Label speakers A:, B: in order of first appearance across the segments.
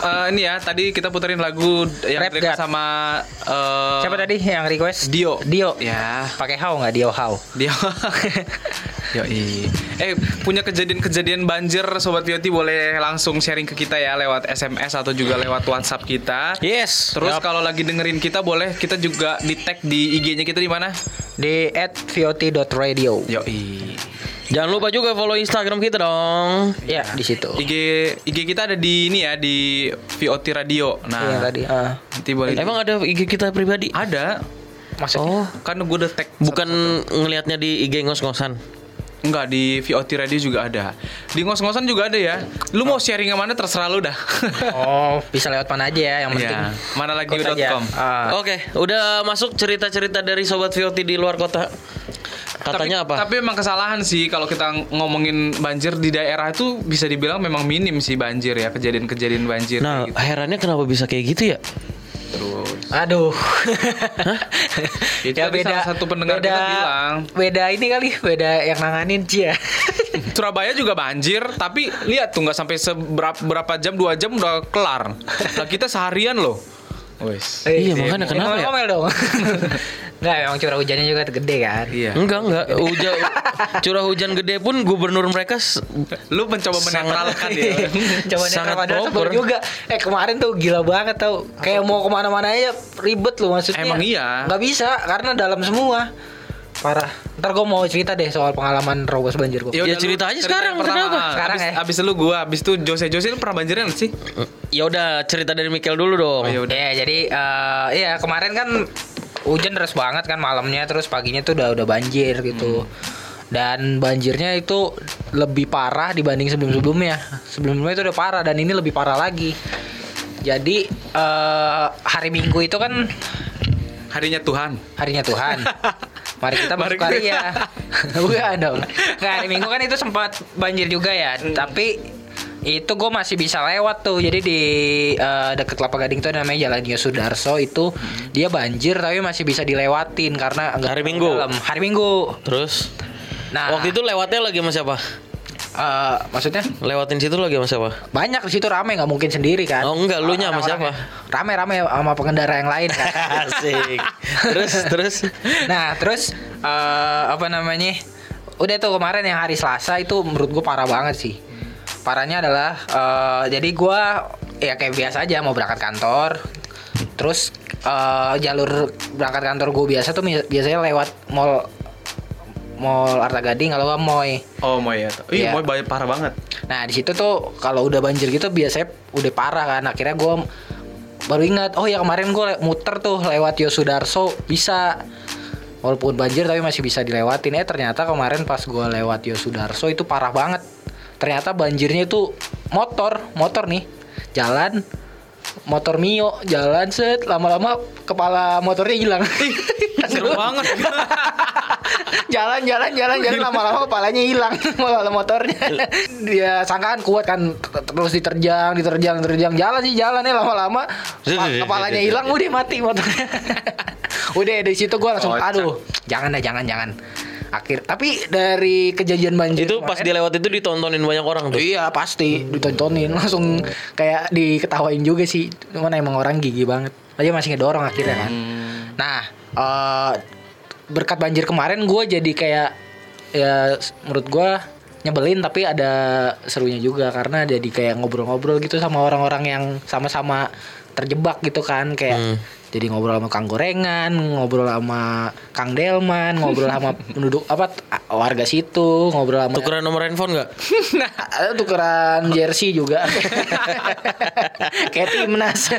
A: eh, ini ya tadi kita puterin lagu yang
B: Rap
A: request
B: God.
A: sama eh,
B: Siapa tadi yang request?
A: Dio.
B: Dio.
A: Ya.
B: Pakai how nggak Dio how?
A: Dia Yoi. Eh punya kejadian-kejadian banjir Sobat Yoti boleh langsung sharing ke kita ya lewat SMS atau juga lewat WhatsApp kita.
B: Yes.
A: Terus
B: Yup.
A: kalau lagi dengerin kita boleh kita juga di tag di IG-nya kita di mana?
B: di @vot.radio.
A: Yoi.
C: Jangan lupa juga follow Instagram kita dong.
B: Ya, di situ.
A: IG IG kita ada di ini ya di VOT Radio. Nah,
B: tadi. ah.
A: nanti boleh.
C: Emang ada IG kita pribadi?
A: ada?
B: Maksudnya?
C: Oh,
A: Kan gue udah tag
C: bukan ngelihatnya di IG ngos-ngosan.
A: Enggak di VOT Radio juga ada. Di ngos-ngosan juga ada ya. Lu mau sharing yang mana terserah lu dah.
B: Oh, bisa lewat mana aja ya, yang penting.
A: Iya. Mana lagi
B: ikut aja.
A: .com.
B: Ah.
C: Oke, udah masuk cerita-cerita dari sobat VOT di luar kota. Katanya
A: tapi,
C: apa?
A: Tapi emang kesalahan sih kalau kita ngomongin banjir di daerah itu bisa dibilang memang minim sih banjir ya kejadian-kejadian banjir
C: nah,
A: kayak gitu.
C: herannya kenapa bisa kayak gitu ya?
A: Terus
B: Aduh.
A: Itu tadi salah satu pendengar
B: beda,
A: kita bilang.
B: Beda ini kali, beda yang nanganin Cia.
A: Surabaya juga banjir, tapi lihat tuh nggak sampai seberapa berapa jam dua jam udah kelar. Nah kita seharian loh. Wes.
C: Iya, makanya kenapa ya?
B: Ngomel dong. Enggak, emang curah hujannya juga gede kan.
A: Iya.
C: Enggak, enggak. Hujan curah hujan gede pun gubernur mereka
A: Lu mencoba menetralkan ya.
B: Coba
C: Sangat proper.
B: juga. Eh kemarin tuh gila banget tau. Kayak mau ke mana-mana aja ribet loh maksudnya.
A: Emang iya.
B: Gak bisa karena dalam semua. Parah. Ntar gue mau cerita deh soal pengalaman robos banjir gue.
C: Ya,
A: lu
C: cerita aja
A: cerita
C: sekarang,
A: pertama.
C: kenapa?
B: Sekarang
A: abis,
B: ya?
A: abis lu gua, abis itu Jose Jose lu pernah banjiran nggak sih?
C: Ya udah cerita dari Mikel dulu dong.
A: Oh, ya udah.
B: Ya jadi eh iya kemarin kan hujan deras banget kan malamnya terus paginya tuh udah udah banjir gitu. Dan banjirnya itu lebih parah dibanding sebelum-sebelumnya. Sebelumnya itu udah parah dan ini lebih parah lagi. Jadi eh hari Minggu itu kan
A: Harinya Tuhan.
B: harinya Tuhan. Mari kita masuk
A: kita-
B: ya. Bukan dong. Nggak, hari Minggu kan itu sempat banjir juga ya. Tapi itu gue masih bisa lewat tuh. Jadi di eh, deket Kelapa Gading itu namanya Jalan Yosudarso itu dia banjir tapi masih bisa dilewatin karena
C: Hari Minggu?
B: dalam. Hari Minggu.
C: Terus
B: Nah,
C: waktu itu lewatnya lagi sama siapa?
B: eh, maksudnya
C: Lewatin situ lagi sama siapa?
B: banyak di situ rame nggak mungkin sendiri kan?
C: Oh, enggak, lu nya sama
B: Orang-orangnya. Rame-rame sama pengendara yang lain kan.
C: Asik. terus terus
B: Nah terus eh, apa namanya? Udah tuh kemarin yang hari Selasa itu menurut gue parah banget sih. Parahnya adalah eh, jadi gue ya kayak biasa aja mau berangkat kantor. Terus eh, jalur berangkat kantor gue biasa tuh biasanya lewat mall mall Arta Gading kalau nggak Moy.
A: Oh mau ya.
B: Iya.
A: banyak parah banget.
B: Nah di situ tuh kalau udah banjir gitu biasanya udah parah kan. Akhirnya gue baru ingat, oh ya kemarin gue muter tuh lewat Yosudarso bisa. Walaupun banjir tapi masih bisa dilewatin. Eh ternyata kemarin pas gue lewat Yosudarso itu parah banget. Ternyata banjirnya itu motor, motor nih. Jalan motor Mio jalan set lama-lama kepala motornya hilang.
A: Seru banget.
B: jalan jalan jalan jalan lama-lama kepalanya hilang kepala motornya. Dia sangkaan kuat kan terus diterjang diterjang diterjang. Jalan sih jalannya lama-lama pa- kepalanya hilang udah mati motornya. Udah dari situ gua langsung aduh jangan dah jangan jangan akhir tapi dari kejadian banjir
C: itu pas
B: kemarin-
C: dia lewat itu ditontonin banyak orang tuh.
B: Iya pasti ditontonin langsung kayak diketawain juga sih. Cuman emang orang gigi banget. Aja masih ngedorong akhirnya kan. Nah eh, berkat banjir kemarin gue jadi kayak ya menurut gue nyebelin tapi ada serunya juga karena jadi kayak ngobrol-ngobrol gitu sama orang-orang yang sama-sama terjebak gitu kan kayak
C: Hmm.
B: Jadi ngobrol sama Kang Gorengan, ngobrol sama Kang Delman, ngobrol sama penduduk apa warga situ, ngobrol sama
C: Tukeran nomor handphone nggak?
B: Nah, tukeran jersey juga. Kayak timnas.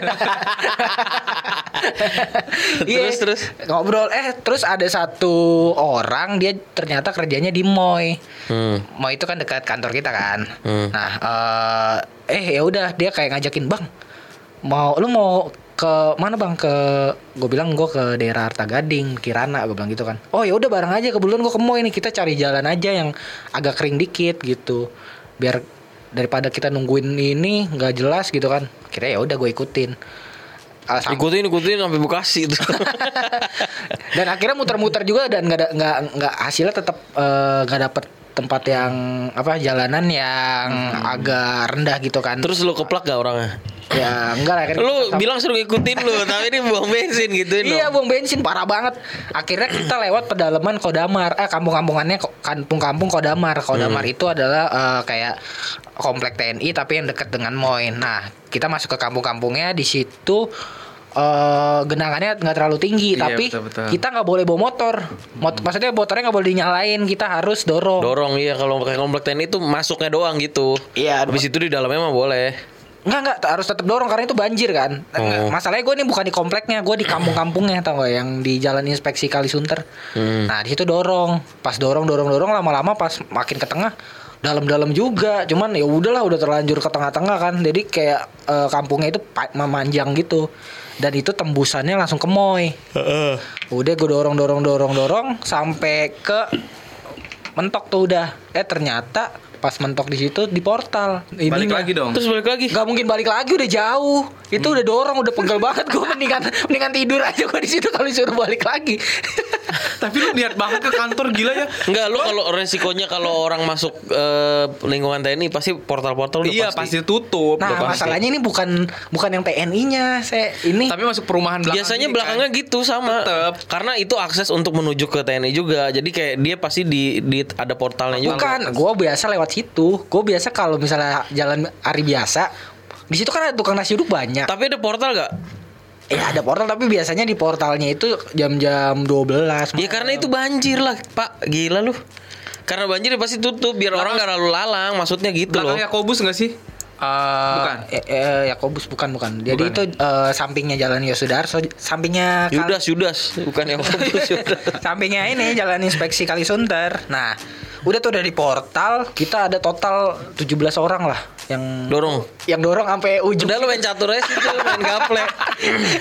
B: Iya,
C: Terus, terus?
B: ngobrol eh terus ada satu orang dia ternyata kerjanya di Moy.
C: Hmm.
B: Moy itu kan dekat kantor kita kan.
C: Hmm.
B: Nah, eh eh ya udah dia kayak ngajakin, "Bang, mau lu mau ke mana bang? Ke gue bilang gue ke daerah Arta Gading Kirana gue bilang gitu kan. Oh ya udah bareng aja kebetulan gue ke Moy nih kita cari jalan aja yang agak kering dikit gitu. Biar daripada kita nungguin ini nggak jelas gitu kan. Akhirnya ya udah gue ikutin.
C: Ikutin ikutin sampai Bekasi itu.
B: dan akhirnya muter-muter juga dan nggak nggak nggak hasilnya tetap eh, nggak dapet tempat yang apa jalanan yang agak rendah gitu kan
C: Terus lu keplak gak orangnya?
B: Ya enggak lah kan.
C: Lu bilang suruh ngikutin lu, tapi ini buang bensin gitu
B: Iya buang bensin parah banget. Akhirnya kita lewat pedalaman Kodamar, eh kampung-kampungannya kampung-kampung Kodamar. Kodamar itu adalah eh, kayak komplek TNI tapi yang dekat dengan Moin. Nah kita masuk ke kampung-kampungnya di situ eh genangannya nggak terlalu tinggi
A: Iya,
B: tapi
A: betul, betul.
B: kita nggak boleh bawa motor. Mot- maksudnya motornya nggak boleh dinyalain, kita harus dorong.
C: Dorong iya kalau pakai komplek TNI itu masuknya doang gitu.
B: Iya,
C: Habis itu di dalamnya mah boleh.
B: Enggak enggak harus tetap dorong karena itu banjir kan.
C: Oh.
B: Masalahnya gue ini bukan di kompleknya, gue di kampung-kampungnya tau gak yang di Jalan Inspeksi Kalisunter.
C: Hmm.
B: Nah di situ dorong, pas dorong dorong dorong lama-lama pas makin ke tengah dalam-dalam juga. Cuman ya udahlah udah terlanjur ke tengah-tengah kan. Jadi kayak eh, kampungnya itu memanjang gitu. Dan itu tembusannya langsung ke Moy. Udah gue dorong dorong dorong dorong sampai ke mentok tuh udah. Eh ternyata pas mentok di situ di portal.
A: Balik
B: Ininya.
A: lagi dong.
C: Terus balik lagi.
B: Gak mungkin balik lagi udah jauh. Itu udah dorong udah pegel banget gue mendingan mendingan tidur aja gue di situ kalau disuruh balik lagi.
A: Tapi lu niat banget ke kantor gila ya.
C: Enggak, lu kalau resikonya kalau orang masuk eh, lingkungan TNI pasti portal-portal udah
A: Iya pasti tutup.
B: nah,
A: udah pasti.
B: masalahnya ini bukan bukan yang TNI-nya. Saya ini
A: Tapi masuk perumahan belakang.
C: Biasanya
A: gini
C: belakangnya
A: kan.
C: gitu sama.
A: Tetep.
C: Karena itu akses untuk menuju ke TNI juga. Jadi kayak dia pasti di, di ada portalnya juga.
B: bukan, gue biasa lewat situ. Gue biasa kalau misalnya jalan hari biasa di situ kan ada tukang nasi uduk banyak.
C: Tapi ada portal gak?
B: Ya ada portal tapi biasanya di portalnya itu jam-jam 12
C: Ya karena itu banjir lah, Pak. Gila lu. Karena banjir ya pasti tutup biar orang gak lalu lalang, maksudnya gitu loh.
A: Belakangnya Kobus nggak sih?
B: Eh,
A: Bukan.
B: eh, eh, Yakobus bukan bukan. Jadi
A: Bukan
B: itu eh, sampingnya Jalan Yosudarso, sampingnya Kal-
C: Yudas, Yudas, bukan yang fokus Yudas.
B: sampingnya ini Jalan Inspeksi Kalisunter. Nah, udah tuh dari portal kita ada total 17 orang lah yang
C: Dorong.
B: yang dorong sampai ujung.
C: Udah lu main catur aja situ, lu main gaple.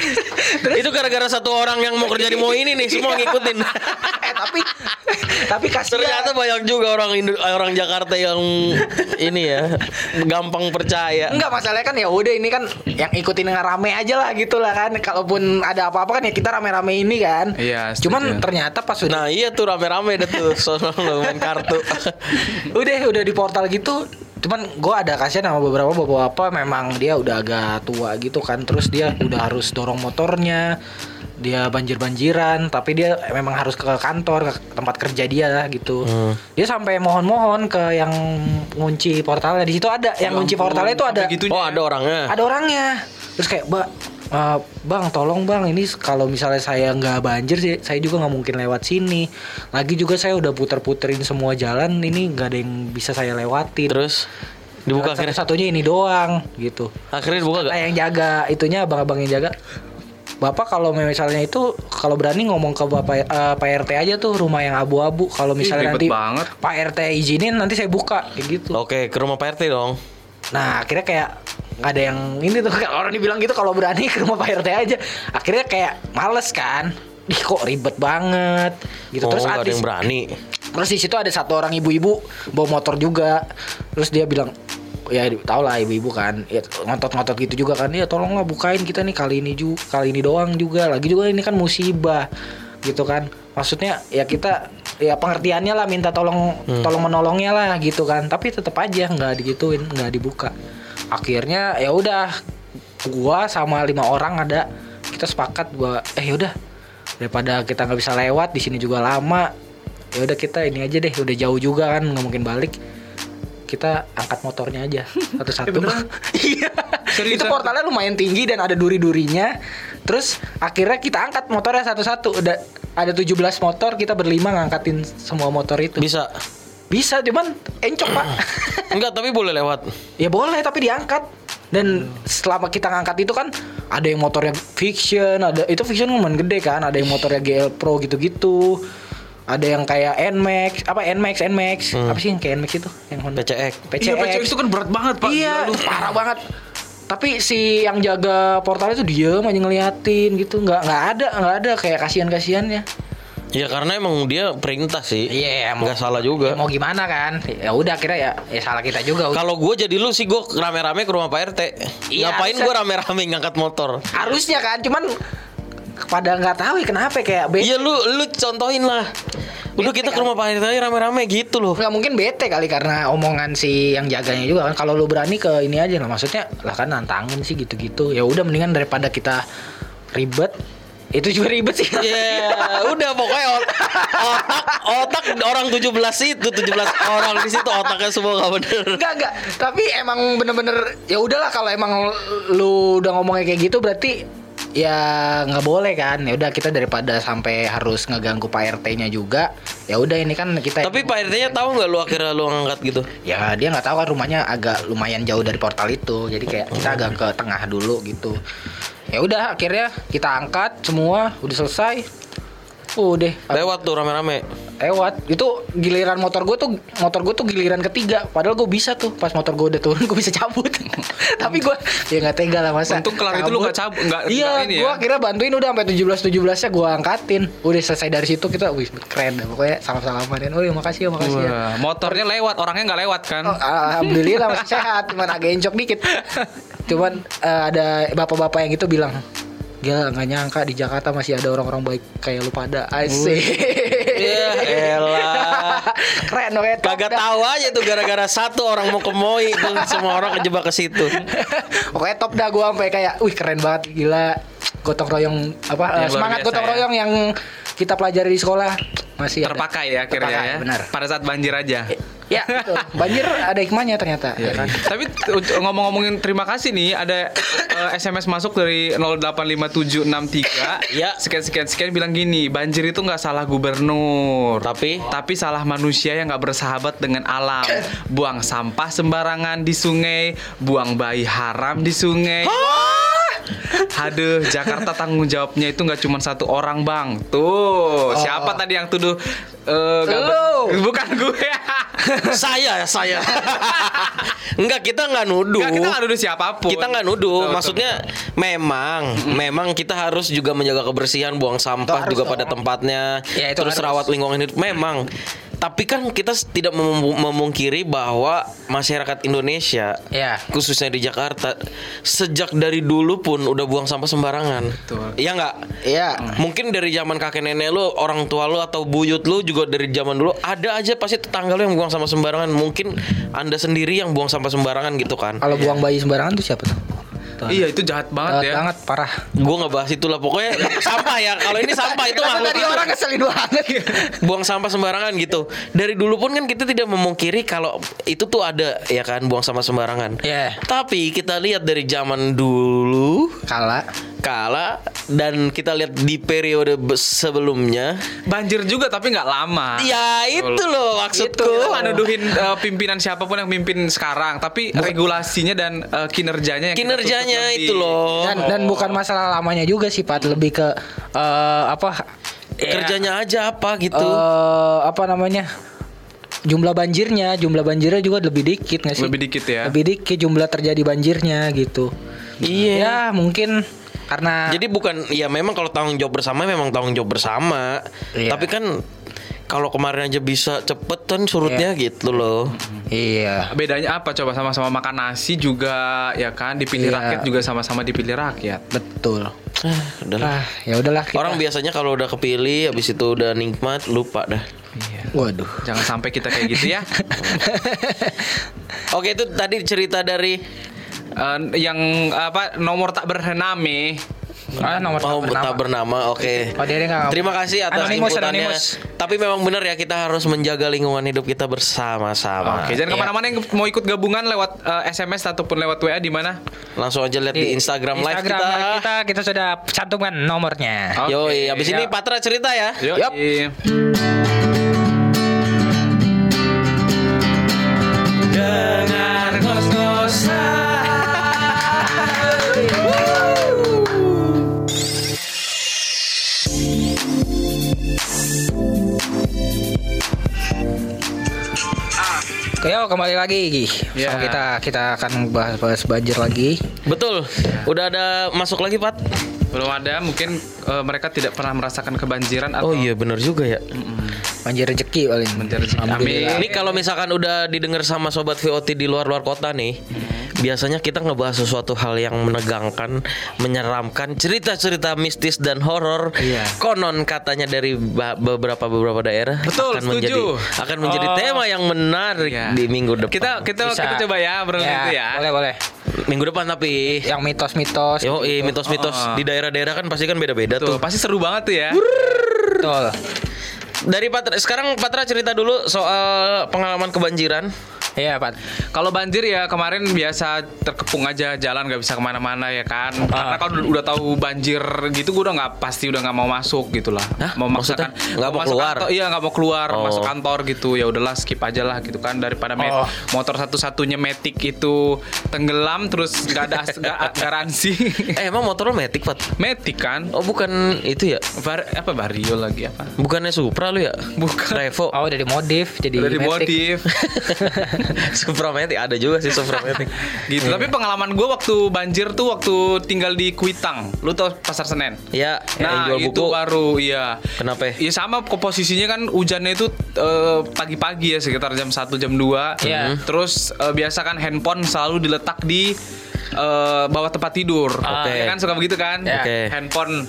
C: itu gara-gara satu orang yang mau kerja di mau ini nih, semua ngikutin.
B: eh tapi tapi kasihan.
C: Ternyata banyak juga orang Indo- orang Jakarta yang ini ya, gampang percaya.
B: Enggak masalahnya kan ya udah ini kan yang ikutin yang rame aja lah gitu lah kan. Kalaupun ada apa-apa kan ya kita rame-rame ini kan.
A: Iya, setuju.
B: Cuman ternyata pas udah
C: Nah iya tuh rame-rame deh tuh lu main kartu.
B: udah udah di portal gitu cuman gue ada kasihan sama beberapa bapak-bapak memang dia udah agak tua gitu kan terus dia udah harus dorong motornya dia banjir-banjiran tapi dia memang harus ke kantor ke tempat kerja dia gitu
C: Hmm.
B: dia sampai mohon-mohon ke yang ngunci portalnya di situ ada yang ngunci portalnya itu ada
A: gitunya.
C: Oh ada orangnya.
B: ada orangnya terus kayak mbak eh, bang tolong bang ini kalau misalnya saya nggak banjir sih saya juga nggak mungkin lewat sini lagi juga saya udah puter-puterin semua jalan ini nggak ada yang bisa saya lewatin
C: Terus dibuka akhirnya.
B: satu-satunya ini doang gitu
C: Akhirnya dibuka gak?
B: yang jaga itunya abang-abang yang jaga Bapak kalau misalnya itu kalau berani ngomong ke Bapak eh, Pak RT aja tuh rumah yang abu-abu kalau misalnya
A: ribet
B: nanti
A: banget.
B: Pak RT izinin nanti saya buka kayak gitu.
C: Oke ke rumah Pak RT dong.
B: Nah akhirnya kayak ada yang ini tuh orang dibilang gitu kalau berani ke rumah Pak RT aja. Akhirnya kayak males kan. Ih kok ribet banget gitu.
C: oh,
B: Terus
C: ada yang berani.
B: Terus di situ ada satu orang ibu-ibu bawa motor juga. Terus dia bilang, ya tau lah ibu-ibu kan, ya ngotot-ngotot gitu juga kan. Ya tolonglah bukain kita nih kali ini juga, kali ini doang juga. Lagi juga ini kan musibah, gitu kan. Maksudnya ya kita ya pengertiannya lah minta tolong tolong menolongnya lah gitu kan. Tapi tetap aja nggak digituin, nggak dibuka. Akhirnya ya udah gua sama lima orang ada. Kita sepakat gua eh yaudah daripada kita nggak bisa lewat di sini juga lama. Ya udah kita ini aja deh udah jauh juga kan nggak mungkin balik. Kita angkat motornya aja satu-satu. Iya.
A: Seriusan?
B: itu portalnya lumayan tinggi dan ada duri-durinya. Terus akhirnya kita angkat motornya satu-satu. Udah ada 17 motor kita berlima ngangkatin semua motor itu.
C: Bisa.
B: Bisa cuman encok pak.
C: Enggak tapi boleh lewat.
B: ya boleh tapi diangkat. Dan selama kita ngangkat itu kan ada yang motornya fiction ada itu fiction lumayan gede kan? Ada yang motornya GL Pro gitu-gitu ada yang kayak Nmax apa Nmax Nmax apa sih yang kayak Nmax itu? Yang Honda?
C: PCX.
B: PCX,
A: Iya, PCX itu kan berat banget, Pak.
B: iya
A: Gila lu.
B: parah banget. Tapi si yang jaga portal itu diem aja ngeliatin gitu. Nggak nggak ada nggak ada kayak kasihan kasihannya
C: Ya karena emang dia perintah sih.
B: Iya, mau-
C: Nggak salah juga.
B: ya, mau gimana kan ya udah akhirnya ya ya salah kita juga
C: Kalau gue jadi lu sih gue rame-rame ke rumah Pak RT.
B: Iya,
C: Ngapain gue rame-rame ngangkat motor?
B: harusnya kan cuman pada nggak tahu ya kenapa kayak be
C: Iya lu lu contohin lah. Udah kita ke rumah Pak RT rame-rame gitu loh.
B: nggak mungkin bete kali karena omongan si yang jaganya juga kan kalau lu berani ke ini aja lah maksudnya lah kan nantangin sih gitu-gitu ya udah mendingan daripada kita ribet itu juga ribet sih.
C: Ya, udah pokoknya ot- otak otak orang 17 itu 17 orang di situ otaknya semua gak bener.
B: Enggak enggak, tapi emang bener-bener ya udahlah kalau emang lu udah ngomongnya kayak gitu berarti ya nggak boleh kan. Ya udah kita daripada sampai harus ngeganggu Pak RT-nya juga ya udah ini kan kita
C: Tapi Pak RT-nya tahu nggak lu akhirnya lu angkat gitu?
B: ya dia nggak tahu kan rumahnya agak lumayan jauh dari portal itu. Jadi kayak kita agak ke tengah dulu gitu ya udah akhirnya kita angkat semua udah selesai udah
C: Lewat tuh rame-rame.
B: lewat. Itu giliran motor gue tuh motor gue tuh giliran ketiga. Padahal gue bisa tuh. Pas motor gue udah turun gue bisa cabut. Tapi gue ya nggak tega lah masa.
A: Untung kelar itu lu nggak cabut, nggak-
B: iya gue
A: ya.
B: akhirnya bantuin udah sampai 17 17 nya gue angkatin. Udah selesai dari situ kita wih keren dah pokoknya. Salam salaman dan oh iya makasih ya makasih ya.
A: Wah, motornya lewat, orangnya nggak lewat kan?
B: Oh, Alhamdulillah masih sehat, cuman agak encok dikit. Cuman eh, ada bapak-bapak yang itu bilang, Gila nggak nyangka di Jakarta masih ada orang-orang baik kayak lu pada Asik
C: Ya elah.
B: Keren banget
C: Kagak tahu aja tuh gara-gara satu orang mau ke Moi tuh semua orang kejebak ke situ.
B: Pokoknya top dah gua sampai kayak Wih keren banget gila Gotong royong apa eh,
A: Ya,
B: Semangat
A: biasa
B: gotong
A: ya.
B: royong yang kita pelajari di sekolah Masih ada.
A: Terpakai ya akhirnya
B: Terpakai,
A: ya.
B: Benar
A: Pada saat banjir aja.
B: Ya. Betul Banjir ada hikmahnya ternyata. Ya kan?
A: Tapi ngomong-ngomongin terima kasih nih ada eh, SMS masuk dari 085763
C: Ya.
A: sekian sekian sekian bilang gini banjir itu nggak salah gubernur.
C: Tapi?
A: Tapi salah manusia yang nggak bersahabat dengan alam. Buang sampah sembarangan di sungai buang bayi haram di sungai Aduh, Jakarta tanggung jawabnya itu nggak cuma satu orang bang. Tuh, siapa tadi yang tuduh? ber-
B: Lu.
A: bukan gue.
C: saya saya. Enggak kita nggak nuduh.
A: Nggak, kita nggak nuduh siapa pun.
C: Kita nggak nuduh,
A: Betul,
C: maksudnya memang, memang kita harus juga menjaga kebersihan, buang sampah
B: harus
C: juga
B: dong.
C: pada tempatnya,
B: Ya, itu
C: terus
B: harus.
C: rawat lingkungan hidup. Memang, tapi kan kita tidak mem- memungkiri bahwa masyarakat Indonesia,
B: Ya.
C: khususnya di Jakarta, sejak dari dulu pun udah buang sampah sembarangan.
A: Betul.
C: Iya nggak?
B: Iya
C: Mungkin dari zaman kakek nenek lu, orang tua lu atau buyut lu juga dari zaman dulu ada aja pasti tetangga lu yang buang sampah sembarangan. Mungkin Anda sendiri yang buang sampah sembarangan gitu kan.
B: Kalau buang bayi sembarangan tuh siapa tuh? Tuh.
A: Iya, itu jahat banget
B: Jahat
A: ya.
B: banget parah
C: Gue nggak bahas itulah pokoknya sampah ya. Kalau ini sampah itu makhluk
B: tadi orang keselin banget
C: buang sampah sembarangan gitu. Dari dulu pun kan kita tidak memungkiri kalau itu tuh ada ya kan buang sampah sembarangan.
B: Iya.
C: Tapi kita lihat dari zaman dulu
B: Kala
C: kala dan kita lihat di periode be- sebelumnya
A: Banjir juga tapi nggak lama.
C: Ya itu loh maksudku.
A: Kita nggak nuduhin eh, pimpinan siapa pun yang pimpin sekarang, tapi regulasinya dan eh, kinerjanya yang
C: Kinerjanya
A: tuntut lebih.
C: itu loh.
B: dan dan bukan masalah lamanya juga sih Pat lebih ke eh, apa ya,
C: Kerjanya aja apa gitu.
B: eh, apa namanya jumlah banjirnya jumlah banjirnya juga lebih dikit nggak sih
A: Lebih dikit ya.
B: lebih dikit jumlah terjadi banjirnya gitu
C: Iya.
B: ya mungkin karena
C: Jadi bukan ya memang kalau tanggung jawab bersama memang tanggung jawab bersama.
B: Iya.
C: Tapi kan kalau kemarin aja bisa cepet kan surutnya gitu loh.
B: iya
A: Bedanya apa coba sama-sama makan nasi juga ya kan dipilih
B: Iya.
A: rakyat juga sama-sama dipilih rakyat.
B: betul
C: Ah, udahlah.
B: ah ya udahlah kita.
C: Orang biasanya kalau udah kepilih habis itu udah nikmat lupa dah.
B: waduh
A: Jangan sampai kita kayak gitu ya.
C: Oke itu tadi cerita dari
A: Eh, yang apa nomor tak bername
B: ah nomor
C: mau
B: tak bernama.
C: Oke.
B: Oh, dia nggak-
C: Terima kasih atas
B: Anonymous,
C: inputannya.
B: anonymous.
C: Tapi memang benar ya kita harus menjaga lingkungan hidup kita bersama-sama.
A: Oke, jangan
B: Iya.
A: ke mana-mana yang mau ikut gabungan lewat eh, SMS ataupun lewat WA di mana?
C: Langsung aja lihat di Instagram, live
B: Instagram
C: kita.
B: live kita kita sudah cantumkan nomornya
A: Oke.
C: Yoi, habis ini. Patra cerita ya.
A: Yuk.
B: Yup. Yuk kembali lagi.
A: Ya.
B: So, kita kita akan bahas-bahas banjir lagi.
C: Betul. Udah ada masuk lagi, Pat?
A: Belum ada, mungkin eh, mereka tidak pernah merasakan kebanjiran atau
C: Oh iya benar juga ya.
B: Banjir rezeki paling.
A: Banjir rezeki. Amin.
C: Ini kalau misalkan udah didengar sama sobat VOT di luar-luar kota nih, biasanya kita ngebahas sesuatu hal yang menegangkan, menyeramkan, cerita-cerita mistis dan horor.
A: Iya.
C: Konon katanya dari beberapa beberapa daerah
A: Betul,
C: akan
A: setuju.
C: menjadi akan menjadi
A: Oh.
C: tema yang menarik
A: Iya.
C: di minggu depan.
A: Kita kita
B: Bisa.
A: kita coba ya bro itu ya.
B: Boleh boleh.
C: minggu depan tapi
B: Yang mitos-mitos.
C: Yo,
B: gitu.
C: mitos-mitos
A: Oh,
C: di daerah-daerah kan pasti kan beda-beda
A: Tuh,
C: tuh.
A: pasti seru banget tuh ya.
B: Betul.
C: Dari Patra, sekarang Patra cerita dulu soal pengalaman kebanjiran.
B: Iya, Pak.
A: Kalau banjir ya kemarin biasa terkepung aja jalan nggak bisa ke mana-mana ya kan. Karena kalau udah tahu banjir gitu gue udah nggak pasti udah nggak mau masuk gitu lah.
C: Hah?
A: Mau
C: Maksudnya?
A: maksakan
C: Nggak mau
A: masuk
C: keluar?
A: kantor- iya nggak mau keluar
C: Oh.
A: masuk kantor gitu ya udahlah skip aja lah gitu kan daripada
B: Oh.
A: motor satu-satunya metik itu tenggelam terus nggak ada nggak garansi.
C: Eh emang motor lo Matic, Pat?
A: metik kan?
C: Oh, bukan itu ya?
A: Var- apa vario lagi apa?
C: Bukannya Supra lu ya?
A: Bukan.
C: Revo.
B: Oh, udah dimodif jadi
A: Dari
B: metik.
A: modif.
C: Supra Matic ada juga sih Supra Matic.
A: gitu. Tapi pengalaman gue waktu banjir tuh waktu tinggal di Kuitang. Lu tau pasar Senen?
C: Ya,
A: Nah
C: yang jual
A: itu
C: buku.
A: baru iya.
C: Kenapa?
A: Iya sama komposisinya kan hujannya itu eh, pagi-pagi ya sekitar jam 1 jam 2
B: Iya.
A: Terus eh, biasa kan handphone selalu diletak di eh, bawah tempat tidur.
C: Oke.
A: Ya kan suka begitu kan?
B: Ya.
C: Oke.
A: Handphone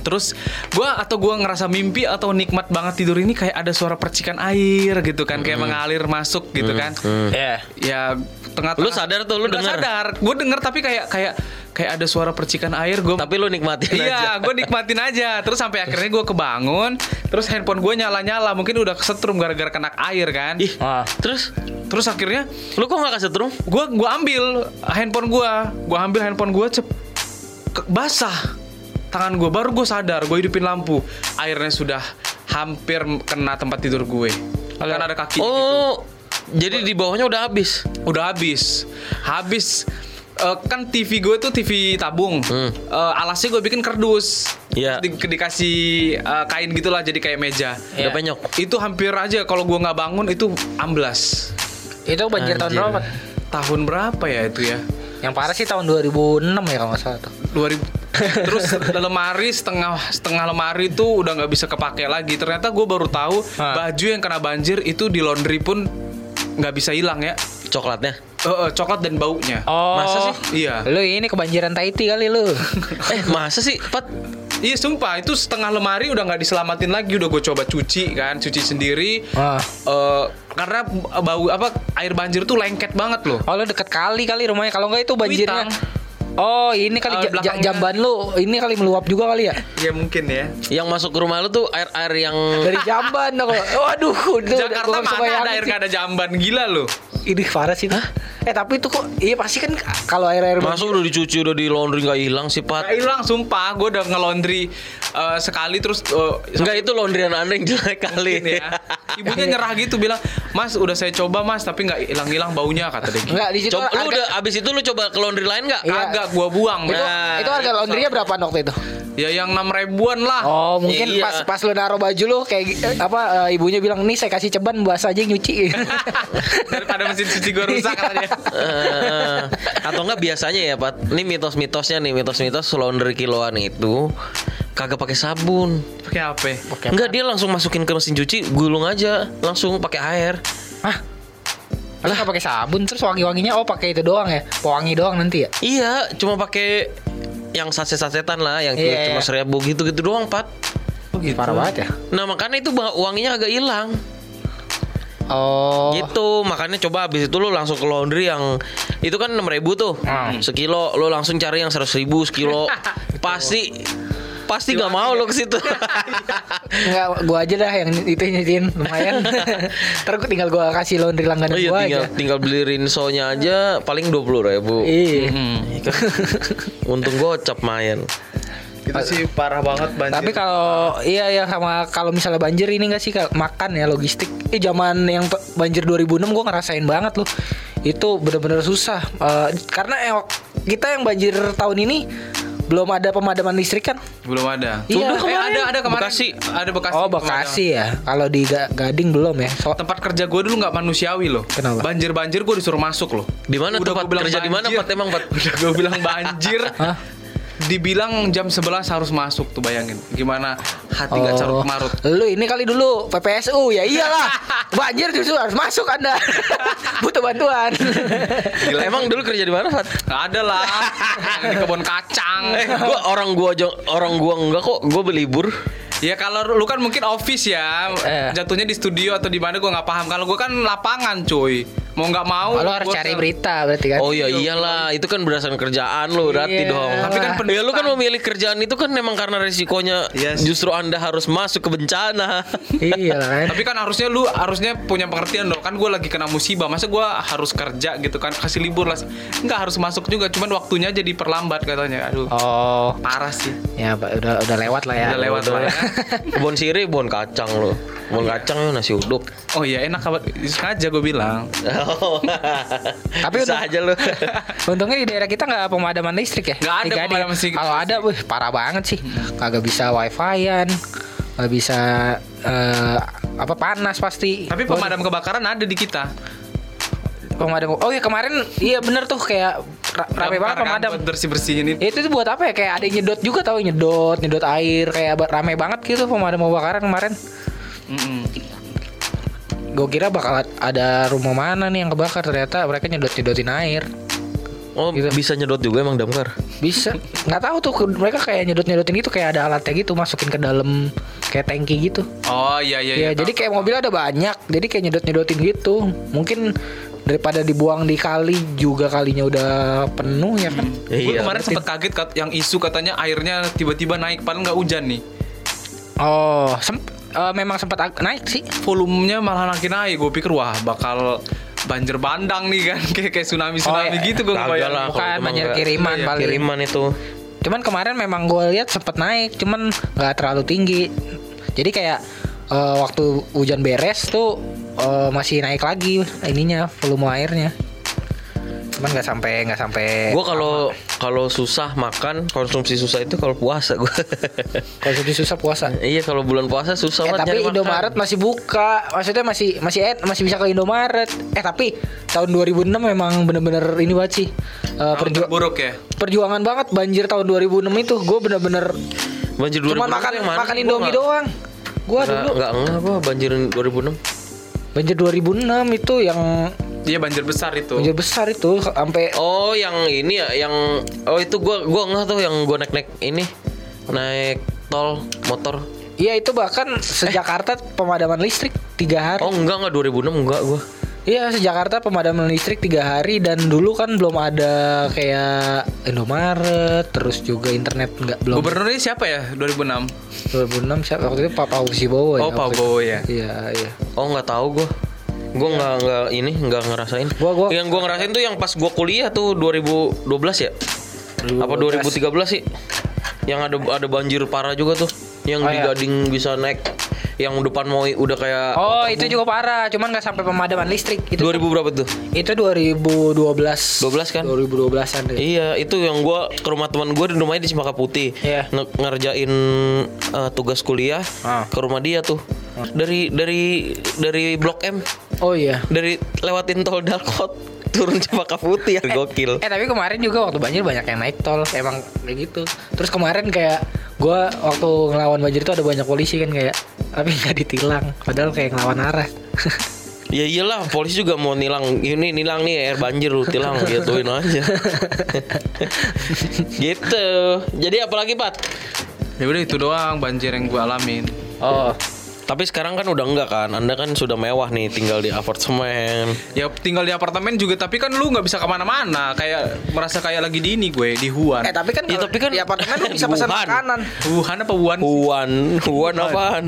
A: Terus gua atau gua ngerasa mimpi atau nikmat banget tidur ini kayak ada suara percikan air gitu kan kayak mengalir masuk gitu kan.
B: Iya.
A: Ya tengah
C: Lu sadar tuh, lu denger?
A: sadar. Gue denger tapi kayak kayak kayak ada suara percikan air gue
C: Tapi lu nikmatin aja.
A: Iya, gue nikmatin aja. Terus sampai akhirnya gue kebangun, terus handphone gue nyala-nyala. Mungkin udah kesetrum gara-gara kena air kan.
C: Ih,
B: Ah.
C: terus
A: Terus akhirnya
C: lu kok nggak kesetrum?
A: gue gua ambil handphone gue, gue ambil handphone gue cep ke- basah tangan gue. Baru gue sadar, gue hidupin lampu. Airnya sudah hampir kena tempat tidur gue. Kan ada kaki gitu.
C: Oh, jadi di bawahnya udah habis.
A: Udah habis. Habis Eh, kan TV gue tuh TV tabung.
C: Hmm.
A: Eh, alasnya gue bikin kardus.
C: Iya.
A: Terus di- dikasih eh, kain gitulah jadi kayak meja.
C: Udah
B: Iya.
C: penyok.
A: Itu hampir aja kalau gue nggak bangun itu amblas.
B: Itu banjir tahun
C: Anjir.
B: berapa?
A: Tahun berapa ya itu ya?
B: Yang parah sih tahun 2006 ya kalau nggak salah tuh.
A: 2000 terus lemari setengah setengah lemari itu udah nggak bisa kepake lagi ternyata gue baru tahu
B: Hah.
A: baju yang kena banjir itu di laundry pun nggak bisa hilang ya
C: Coklatnya.
A: Eh, eh, coklat dan baunya
B: Oh.
C: Masa sih?
A: iya
B: Lu ini kebanjiran Tahiti kali lu.
C: Eh, masa sih, Pat?
A: Iya sumpah itu setengah lemari udah nggak diselamatin lagi udah gue coba cuci kan cuci sendiri
B: Ah.
A: Eh, karena bau apa air banjir tuh lengket banget loh
B: Oh lu deket kali kali rumahnya kalau nggak itu banjirnya.
A: Kuitang.
B: Oh ini kali
A: Oh,
B: ja- jamban lu. Ini kali meluap juga kali ya?
A: Ya mungkin ya.
C: Yang masuk ke rumah lu tuh air-air yang
B: dari jamban dong. Waduh,
A: Jakarta mana ada air
B: sih.
A: nggak ada jamban? Gila loh
B: Ini parah sih. Eh tapi itu kok iya pasti kan kalau air-air
C: Masa udah dicuci udah di laundry nggak hilang sih,
A: Gak
C: Pat?
A: hilang sumpah gue udah ngelondri eh, sekali terus eh,
C: Enggak itu laundryan Anda yang jelek kali.
A: ini ya ibunya nyerah gitu bilang mas udah saya coba mas tapi nggak hilang-hilang baunya kata dia gitu.
B: Enggak di situ
C: Coba, lu
B: harga-
C: udah abis itu lu coba ke laundry lain nggak?
B: Iya.
A: agak gua buang
B: itu,
C: Nah,
B: itu harga laundrynya berapa waktu itu?
A: ya yang enam ribuan lah
B: Oh mungkin
C: Iya.
B: pas pas lu naruh baju lu kayak eh, apa eh, ibunya bilang nih saya kasih ceban buas aja nyuci.
A: daripada mesin cuci gue rusak katanya
C: Eh, atau enggak biasanya ya Pat ini mitos-mitosnya nih mitos-mitos laundry kiloan itu kagak pakai sabun
A: pakai apa
C: enggak dia langsung masukin ke mesin cuci gulung aja langsung pakai air
B: Hah? Lah pakai sabun terus wangi-wanginya oh pakai itu doang ya. Pewangi doang nanti ya.
C: iya cuma pakai yang saset-sasetan lah yang
B: Iya,
C: cuma
B: iya.
C: seribu gitu-gitu doang Pat
B: Parah banget ya.
C: nah makanya itu ba- wanginya agak hilang
B: Oh.
C: gitu makanya coba habis itu lu langsung ke laundry yang itu kan enam ribu tuh
B: Hmm.
C: sekilo lu langsung cari yang seratus ribu sekilo pasti pasti nggak mau lu ke situ
B: Enggak, gua aja dah yang itu nyuciin lumayan. Ntar gua tinggal gua kasih laundry langganan
C: Oh iya
B: gua
C: tinggal
B: aja.
C: tinggal beli rinsonya aja paling dua puluh ribu.
B: Iya.
C: Untung gocap main.
A: itu sih parah banget banjir
B: Tapi kalau iya ya sama kalau misalnya banjir ini enggak sih makan ya logistik. Eh zaman yang banjir 2006 gua ngerasain banget loh. Itu bener-bener susah. Eh, karena yang- kita yang banjir tahun ini belum ada pemadaman listrik kan?
A: belum ada
B: Iya.
A: eh, ada ada kemarin
C: Bekasi.
A: ada bekasi
B: Oh Bekasi ya. Kalau di Ga- Gading belum ya. So,
A: tempat kerja gue dulu nggak manusiawi loh
B: Kenapa?
A: banjir banjir gue disuruh masuk loh
C: Di mana tempat
A: bilang
C: kerja di mana. Pat emang Pat?
A: udah gue bilang banjir
B: Hah?
A: Dibilang jam 11 harus masuk tuh bayangin. Gimana hati nggak
B: Oh.
A: carut marut.
B: Lu ini kali dulu PPSU ya iyalah. Banjir justru harus masuk Anda. Butuh bantuan.
C: Emang dulu kerja di mana,
A: ada lah. Di kebun kacang.
C: Eh, gua orang gua orang gua enggak kok, gua berlibur.
A: Ya kalau lu kan mungkin office ya,
B: Eh.
A: jatuhnya di studio atau di mana gua nggak paham. Kalau gua kan lapangan, cuy. Mau nggak mau.
B: Kalau harus
A: gua
B: cari berita berarti kan.
C: Oh ya iyalah, itu kan berdasarkan kerjaan lu berarti
B: Iya.
C: dong.
A: Tapi kan
C: ya lu kan memilih kerjaan itu kan memang karena resikonya
A: Yes.
C: justru Anda harus masuk ke bencana.
B: Iya lah kan.
A: Tapi kan harusnya lu harusnya punya pengertian dong. Kan gue lagi kena musibah. Masa gua harus kerja gitu kan? Kasih libur lah. Nggak harus masuk juga. Cuman waktunya jadi perlambat katanya. Aduh.
B: Oh,
A: Parah sih.
B: ya Pak, udah udah lewat lah ya.
A: Udah lewat lah ya.
C: Kebun siri, bon kacang lu. Bon kacang nasi uduk.
A: Oh iya enak kabar. Sengaja gue bilang.
B: Tapi
C: Bisa
B: untuk-
C: aja lu.
B: Untungnya di daerah kita nggak pemadaman listrik ya.
A: Nggak ada
B: Nggak
A: pemadaman listrik.
B: Kalau ada, wih parah banget sih. Kagak bisa wifi-an, nggak bisa eh, apa panas pasti.
A: Tapi pemadam kebakaran ada di kita.
B: pemadam. Oh iya kemarin iya bener tuh kayak ra- rame banget pemadam.
A: bersih bersihin itu.
B: Itu tuh buat apa ya? Kayak ada yang nyedot juga tahu nyedot, nyedot air kayak rame banget gitu pemadam kebakaran kemarin.
A: Mm-mm.
B: Gue kira bakal ada rumah mana nih yang kebakar ternyata mereka nyedot nyedotin air.
C: Oh,
B: Gitu.
C: bisa nyedot juga emang damkar.
B: Bisa nggak tahu tuh mereka kayak nyedot nyedotin gitu kayak ada alatnya gitu masukin ke dalam kayak tangki gitu.
A: Oh iya iya.
B: Ya,
A: iya,
B: jadi
A: tahu.
B: kayak mobil ada banyak, jadi kayak nyedot nyedotin gitu. Mungkin daripada dibuang di kali juga kalinya udah penuh ya kan.
A: Gue
C: Iya.
A: kemarin sempat kaget kat- yang isu katanya airnya tiba-tiba naik padahal nggak hujan nih.
B: Oh, sem- eh, memang sempat naik sih.
A: Volumenya malah makin naik. Gue pikir wah bakal banjir bandang nih kan kayak kayak tsunami tsunami
B: iya.
A: gitu gue ngebayang.
C: lah.
B: Bukan banjir
C: nggak-
B: kiriman
A: Iya,
B: paling.
C: Kiriman itu.
B: Cuman kemarin memang gue lihat sempat naik, cuman nggak terlalu tinggi. Jadi kayak eh, waktu hujan beres tuh eh, masih naik lagi ininya volume airnya. Cuman nggak sampai nggak sampai.
C: Gua kalau kalau susah makan, konsumsi susah itu kalau puasa gua.
B: konsumsi susah puasa.
C: iya, kalau bulan puasa susah
B: Eh
C: banget
B: tapi
C: nyari makan.
B: Indomaret masih buka, maksudnya masih masih eh, masih bisa ke Indomaret. Eh tapi tahun 2006 memang bener-bener ini banget sih. Eh,
A: Tahun
B: perju-
A: terburuk ya.
B: perjuangan banget banjir tahun 2006 itu gue bener-bener
C: banjir 2006
B: cuma makan
C: yang mana?
B: makan
C: Gua
B: Indomie
C: nggak-
B: doang. Gua
C: nggak-
B: dulu
C: nggak enggak gua banjirin 2006.
B: Banjir 2006 itu yang
A: Iya banjir besar itu.
B: banjir besar itu sampai
C: Oh, yang ini ya, yang oh itu gua gua enggak tuh yang gua naik-naik ini. Naik tol motor.
B: Iya itu bahkan sejakarta pemadaman listrik tiga hari.
C: Oh, enggak enggak 2006 enggak gua.
B: Iya sejakarta pemadaman listrik tiga hari dan dulu kan belum ada kayak Indomaret, terus juga internet nggak belum.
A: Gubernurnya siapa ya 2006?
B: 2006 siapa waktu itu Pak Fauzi Bowo ya.
A: Oh, Pak. Bowo ya.
B: Iya iya.
C: Oh, enggak tahu gua. Gua enggak enggak ini enggak ngerasain.
B: Gua- gua-
C: yang gua ngerasain tuh yang pas gua kuliah tuh 2012 ya. Apa 2013 sih? Yang ada ada banjir parah juga tuh. Yang
B: Oh,
C: di
B: iya.
C: Gading bisa naik yang depan mau udah kayak
B: Oh itu juga parah, cuman nggak sampai pemadaman listrik. Itu
C: 2000 berapa tuh?
B: itu 2012.
C: 12 kan?
B: 2012-an deh.
C: Iya, itu yang gua ke rumah teman gua di rumahnya di Cempaka Putih.
B: Iya.
C: Nge- ngerjain eh, tugas kuliah
B: Ah.
C: ke rumah dia tuh. Dari dari dari Blok M,
B: Oh iya.
C: dari lewatin tol Dalkot turun Cempaka Putih ya gokil.
B: Eh tapi kemarin juga waktu banjir banyak yang naik tol emang kayak gitu. Terus kemarin kayak gua waktu ngelawan banjir itu ada banyak polisi kan kayak tapi nggak ditilang padahal kayak ngelawan arah.
C: Ya iyalah, polisi juga mau nilang ini nilang nih air banjir lu tilang gituin aja. gitu. Jadi apalagi Pat?
A: Ya udah itu doang banjir yang gue alamin.
B: oh.
C: Tapi sekarang kan udah enggak kan? Anda kan sudah mewah nih tinggal di apartemen.
A: Ya tinggal di apartemen juga tapi kan lu nggak bisa ke mana-mana kayak merasa kayak lagi di ini gue di Wuhan.
B: Eh tapi kan
C: Ya, tapi kan
B: di apartemen lu bisa pesan
C: Wuhan.
B: makanan.
A: Wuhan apa Wuhan?
C: Huan, Huan apaan?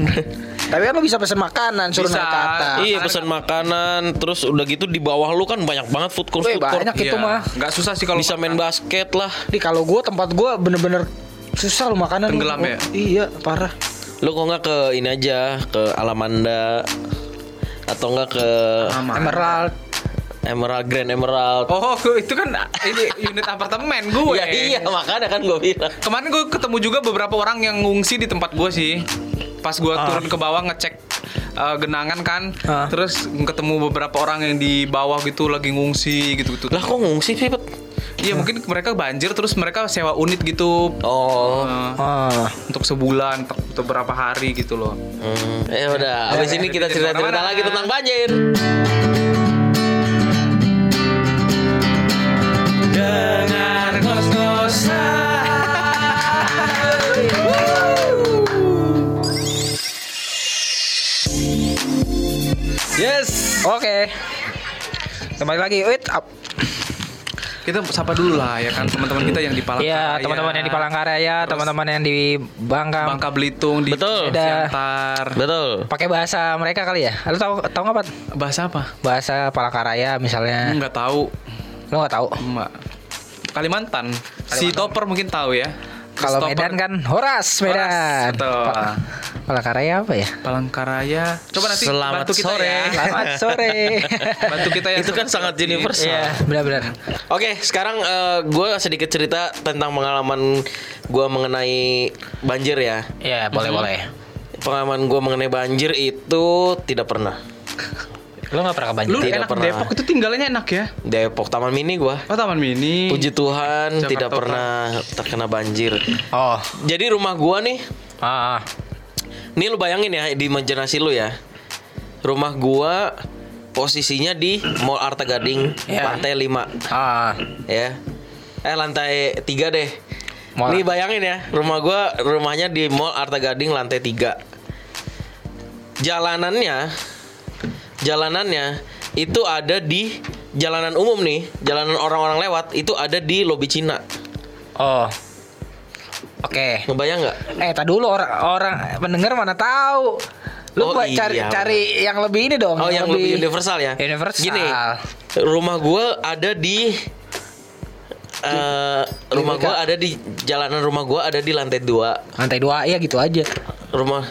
B: Tapi kan lu bisa pesan makanan suruh
A: Bisa.
B: naik ke atas.
C: iya pesan makanan, terus udah gitu di bawah lu kan banyak banget food court, food court.
B: banyak itu
A: Iya,
B: mah.
A: Nggak susah sih kalau
C: Bisa main basket lah.
B: Di kalau gua tempat gua bener-bener susah lu makanan.
A: Tenggelam ya?
B: Iya, parah.
C: Lu kok nggak ke ini aja ke Alamanda atau nggak ke
A: Aman.
B: Emerald.
C: Emerald Grand Emerald?
A: Oh, itu kan ini unit apartemen gue.
C: ya iya makanya kan gue bilang.
A: Kemarin gue ketemu juga beberapa orang yang ngungsi di tempat gue sih. Pas gue
B: Ah.
A: turun ke bawah ngecek uh, genangan kan,
B: Ah.
A: terus ketemu beberapa orang yang di bawah gitu lagi ngungsi gitu gitu.
C: Lah kok ngungsi sih Pet?
A: Iya mungkin mereka banjir terus mereka sewa unit gitu
C: Oh.
A: eh,
B: Oh.
A: untuk sebulan atau berapa hari gitu loh.
C: Hmm. Ya udah, habis ini kita cerita-cerita lagi tentang banjir.
A: Dengar Yes.
B: Oke. Kembali lagi. Wait up.
A: Kita sapa dulu lah ya kan teman-teman kita yang di Palangkaraya.
B: Iya, teman-teman yang di Palangkaraya, teman-teman yang di Bangka.
A: Bangka Belitung di
C: Betul.
A: Siantar.
C: Betul.
B: Pakai bahasa mereka kali ya? Lu tahu tahu nggak, Pat?
A: Bahasa apa?
B: Bahasa Palangkaraya misalnya.
A: Enggak tahu.
B: Lu nggak tahu?
A: Mbak. Kalimantan. Si Topper mungkin tahu ya.
B: Kalau. Medan kan Horas Medan.
A: betul.
B: Pa- Palangkaraya apa ya?
A: Palangkaraya. Coba nanti
C: Selamat
A: bantu kita
C: sore.
A: ya.
B: Selamat sore.
A: Bantu kita ya.
C: Itu kan sangat universal.
B: Iya, benar-benar.
C: Oke, sekarang gue sedikit cerita tentang pengalaman gue mengenai banjir ya.
B: Iya, boleh-boleh.
C: Pengalaman gue mengenai banjir itu tidak pernah.
B: Lu nggak pernah
A: Lu
B: kebanjiran?
C: Tidak
A: enak
C: pernah.
A: Depok itu tinggalnya enak ya.
C: Depok Taman Mini gue.
A: Oh Taman Mini.
C: Puji Tuhan
A: Jakarta
C: tidak pernah terkena banjir.
B: Oh.
C: Jadi rumah gua nih,
B: Ah.
C: Nih lu bayangin ya di imajinasi lu ya. Rumah gua posisinya di Mall Arta Gading,
B: Ya.
C: lantai 5
B: Ah.
C: ya. Eh lantai 3 deh.
B: Mall-
C: Nih bayangin ya, rumah gua rumahnya di Mall Arta Gading lantai 3. Jalanannya jalanannya itu ada di jalanan umum nih, jalanan orang-orang lewat itu ada di lobi Cina.
B: Oh. Oke.
C: Ngebayang nggak?
B: Eh, tak dulu orang orang pendengar mana tahu. Lu
C: Oh,
B: buat
C: iya,
B: cari
C: bener.
B: cari yang lebih ini dong.
C: Oh, yang lebih universal ya?
B: Universal.
C: Gini, rumah gua ada di eh rumah gua ada di jalanan rumah gua ada di lantai 2.
B: Lantai dua ya gitu aja.
C: Rumah